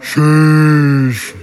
Sheesh.